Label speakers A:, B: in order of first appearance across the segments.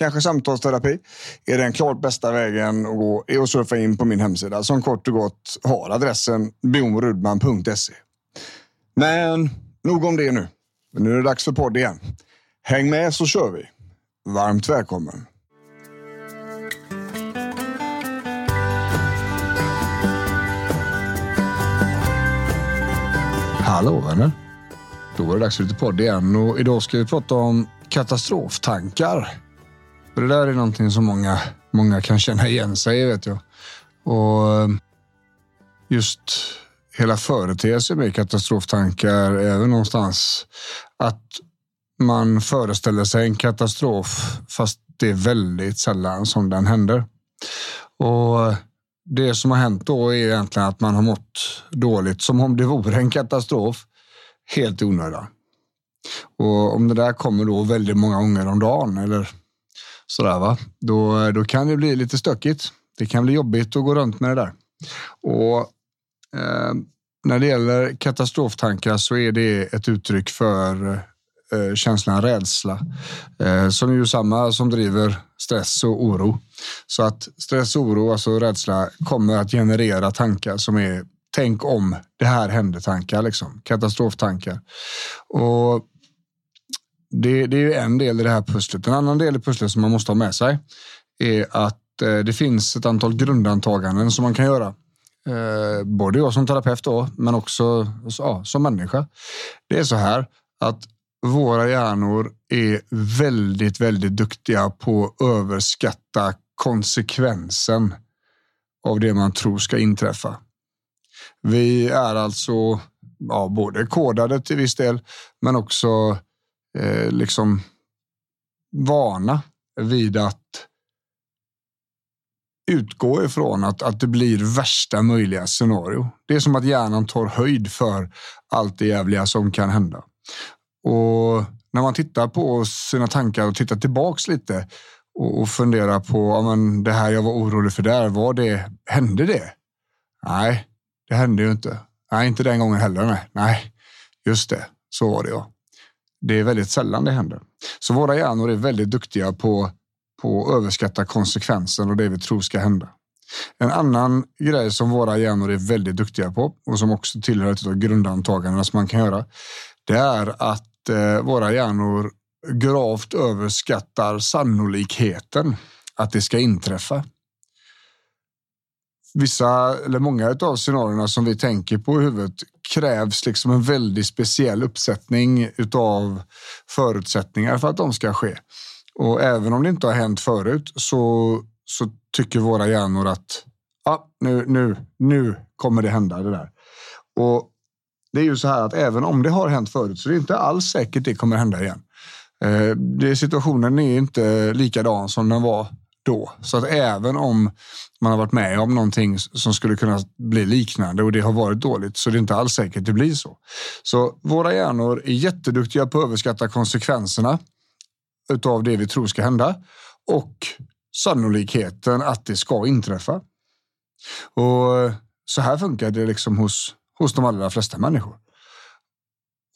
A: kanske samtalsterapi är den klart bästa vägen att gå är att surfa in på min hemsida som kort och gott har adressen bjornrudman.se. Men nog om det nu. Nu är det dags för podd igen. Häng med så kör vi. Varmt välkommen. Hallå vänner. Då var det dags för lite podd igen och idag ska vi prata om katastroftankar. Och det där är någonting som många, många kan känna igen sig i vet jag. Och ehm, just hela företeelsen med katastroftankar är väl någonstans att man föreställer sig en katastrof fast det är väldigt sällan som den händer. Och det som har hänt då är egentligen att man har mått dåligt som om det vore en katastrof helt i onödan. Och om det där kommer då väldigt många gånger om dagen eller sådär va, då, då kan det bli lite stökigt. Det kan bli jobbigt att gå runt med det där. Och eh, när det gäller katastroftankar så är det ett uttryck för eh, känslan rädsla eh, som är ju samma som driver stress och oro. Så att stress och oro, alltså rädsla, kommer att generera tankar som är tänk om det här händer tankar, liksom. katastroftankar. Och det, det är ju en del i det här pusslet. En annan del i pusslet som man måste ha med sig är att eh, det finns ett antal grundantaganden som man kan göra. Eh, både jag som terapeut då, men också ja, som människa. Det är så här att våra hjärnor är väldigt, väldigt duktiga på att överskatta konsekvensen av det man tror ska inträffa. Vi är alltså ja, både kodade till viss del, men också eh, liksom vana vid att utgå ifrån att, att det blir värsta möjliga scenario. Det är som att hjärnan tar höjd för allt det jävliga som kan hända. Och när man tittar på sina tankar och tittar tillbaks lite och, och funderar på ja, men det här jag var orolig för där, var det, hände det? Nej, det hände ju inte. Nej, inte den gången heller. Nej, nej just det, så var det ja. Det är väldigt sällan det händer. Så våra hjärnor är väldigt duktiga på, på att överskatta konsekvensen och det vi tror ska hända. En annan grej som våra hjärnor är väldigt duktiga på och som också tillhör ett av grundantagandena som man kan göra. Det är att eh, våra hjärnor gravt överskattar sannolikheten att det ska inträffa. Vissa eller många av scenarierna som vi tänker på i huvudet krävs liksom en väldigt speciell uppsättning utav förutsättningar för att de ska ske. Och även om det inte har hänt förut så, så tycker våra hjärnor att ja, nu, nu, nu kommer det hända det där. Och det är ju så här att även om det har hänt förut så är det inte alls säkert det kommer hända igen. Eh, det, situationen är inte likadan som den var då. Så att även om man har varit med om någonting som skulle kunna bli liknande och det har varit dåligt så det är inte alls säkert det blir så. Så våra hjärnor är jätteduktiga på att överskatta konsekvenserna utav det vi tror ska hända och sannolikheten att det ska inträffa. Och så här funkar det liksom hos, hos de allra flesta människor.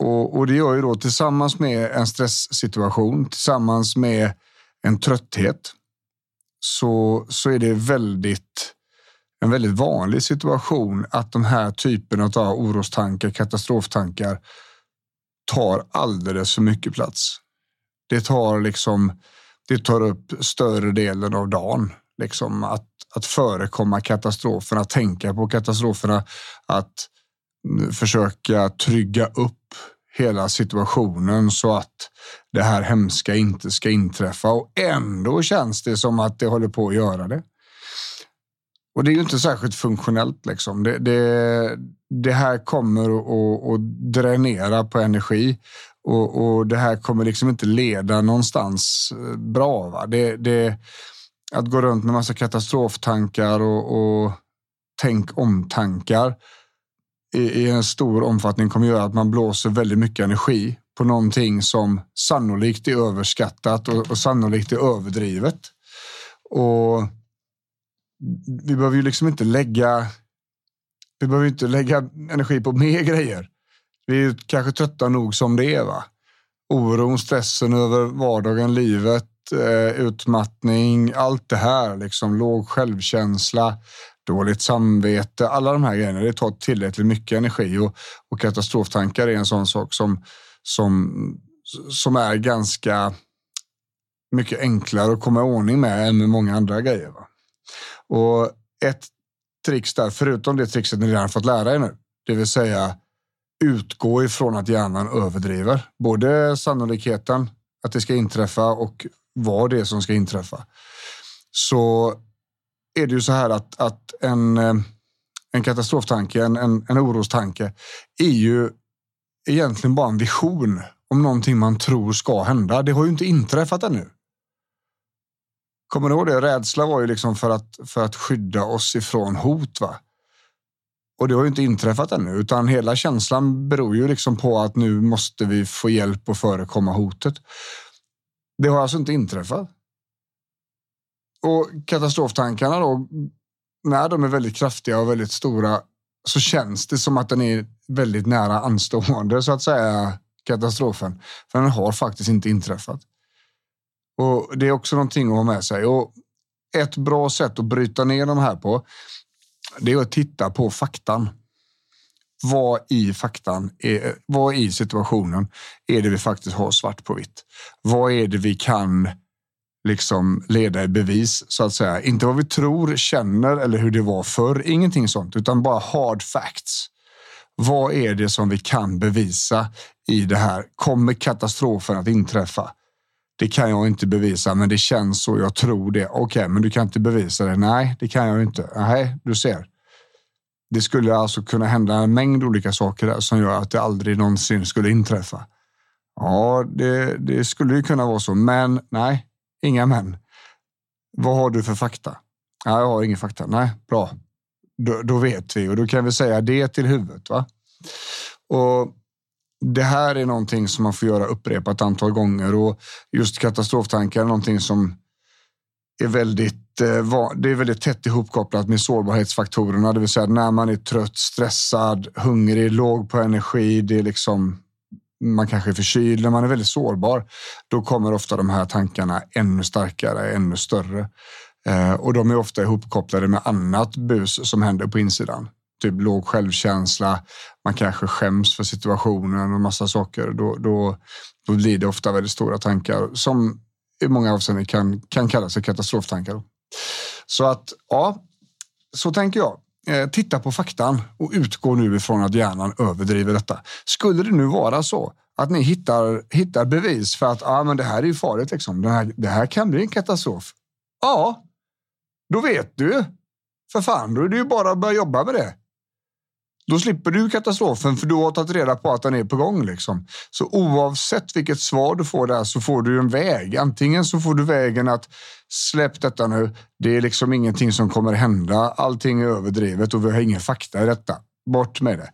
A: Och, och det gör ju då tillsammans med en stresssituation, tillsammans med en trötthet, så, så är det väldigt en väldigt vanlig situation att de här typerna av orostankar, katastroftankar tar alldeles för mycket plats. Det tar liksom det tar upp större delen av dagen. Liksom att, att förekomma katastroferna, att tänka på katastroferna, att försöka trygga upp hela situationen så att det här hemska inte ska inträffa och ändå känns det som att det håller på att göra det. Och det är ju inte särskilt funktionellt. Liksom. Det, det, det här kommer att, att dränera på energi och, och, det här kommer liksom inte leda någonstans eh, bra. Va? Det, det, att gå runt med massa katastroftankar och, och tänk om-tankar i, i, en stor omfattning kommer göra att man blåser väldigt mycket energi på någonting som sannolikt är överskattat och, och sannolikt är överdrivet. Och vi behöver ju liksom inte lägga. Vi behöver inte lägga energi på mer grejer. Vi är kanske trötta nog som det är. Va? Oron, stressen över vardagen, livet, eh, utmattning, allt det här. Liksom, låg självkänsla, dåligt samvete. Alla de här grejerna det tar tillräckligt mycket energi och, och katastroftankar är en sån sak som, som, som är ganska mycket enklare att komma i ordning med än med många andra grejer. Va? Och ett trix där, förutom det trixet ni redan fått lära er nu, det vill säga utgå ifrån att hjärnan överdriver både sannolikheten att det ska inträffa och vad det är som ska inträffa. Så är det ju så här att, att en, eh, en katastroftanke, en, en, en orostanke är ju egentligen bara en vision om någonting man tror ska hända. Det har ju inte inträffat ännu. Kommer du ihåg det? Rädsla var ju liksom för att, för att skydda oss ifrån hot. Va? Och det har ju inte inträffat ännu, utan hela känslan beror ju liksom på att nu måste vi få hjälp att förekomma hotet. Det har alltså inte inträffat. Och katastroftankarna då, när de är väldigt kraftiga och väldigt stora så känns det som att den är väldigt nära anstående så att säga katastrofen. För den har faktiskt inte inträffat. Och Det är också någonting att ha med sig. Och ett bra sätt att bryta ner de här på det är att titta på faktan. Vad i faktan, är, vad i situationen är det vi faktiskt har svart på vitt? Vad är det vi kan liksom leda i bevis så att säga? Inte vad vi tror, känner eller hur det var förr. Ingenting sånt, utan bara hard facts. Vad är det som vi kan bevisa i det här? Kommer katastrofen att inträffa? Det kan jag inte bevisa, men det känns så. Jag tror det. Okej, okay, men du kan inte bevisa det. Nej, det kan jag inte. Nej, du ser. Det skulle alltså kunna hända en mängd olika saker där som gör att det aldrig någonsin skulle inträffa. Ja, det, det skulle ju kunna vara så, men nej, inga men. Vad har du för fakta? Ja, jag har ingen fakta. Nej, bra. Då, då, vet vi och då kan vi säga det till huvudet. Va? Och det här är någonting som man får göra upprepat antal gånger och just katastroftankar är någonting som är väldigt, eh, det är väldigt tätt ihopkopplat med sårbarhetsfaktorerna, det vill säga när man är trött, stressad, hungrig, låg på energi, det är liksom man kanske är förkyld, när man är väldigt sårbar, då kommer ofta de här tankarna ännu starkare, ännu större. Eh, och de är ofta ihopkopplade med annat bus som händer på insidan typ låg självkänsla, man kanske skäms för situationen och massa saker, då, då, då blir det ofta väldigt stora tankar som i många avseenden kan, kan kallas för katastroftankar. Så att ja, så tänker jag. Eh, titta på faktan och utgå nu ifrån att hjärnan överdriver detta. Skulle det nu vara så att ni hittar, hittar bevis för att ah, men det här är ju farligt, liksom. det, här, det här kan bli en katastrof. Ja, då vet du. För fan, då är det ju bara att börja jobba med det. Då slipper du katastrofen för du har tagit reda på att den är på gång. Liksom. Så oavsett vilket svar du får där så får du en väg. Antingen så får du vägen att släpp detta nu. Det är liksom ingenting som kommer hända. Allting är överdrivet och vi har ingen fakta i detta. Bort med det.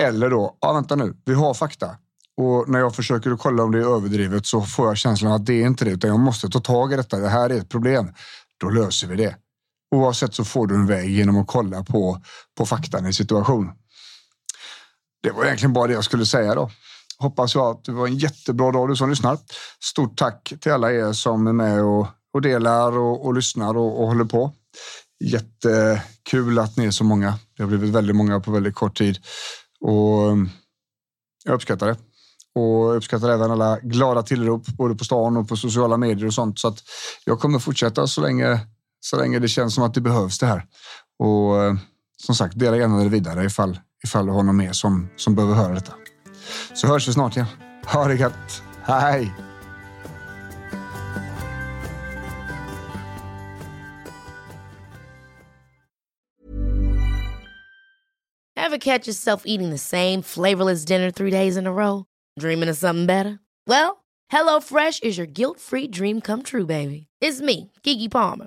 A: Eller då, ja, vänta nu, vi har fakta. Och när jag försöker kolla om det är överdrivet så får jag känslan att det är inte det, utan jag måste ta tag i detta. Det här är ett problem. Då löser vi det. Oavsett så får du en väg genom att kolla på, på faktan i situationen. Det var egentligen bara det jag skulle säga då. Hoppas jag att det var en jättebra dag du som lyssnar. Stort tack till alla er som är med och, och delar och, och lyssnar och, och håller på. Jättekul att ni är så många. Det har blivit väldigt många på väldigt kort tid och eh, jag uppskattar det. och uppskattar även alla glada tillrop både på stan och på sociala medier och sånt. Så att jag kommer fortsätta så länge, så länge det känns som att det behövs det här. Och eh, som sagt, dela gärna det vidare ifall, ifall du har någon mer som, som behöver höra detta. Så hörs vi snart igen. Ha det gött. Hej!
B: Ever catch yourself eating the same flavorless dinner three days in a row? Dreaming of something better? Well, hello fresh is your guilt-free dream come true, baby. It's me, Gigi Palmer.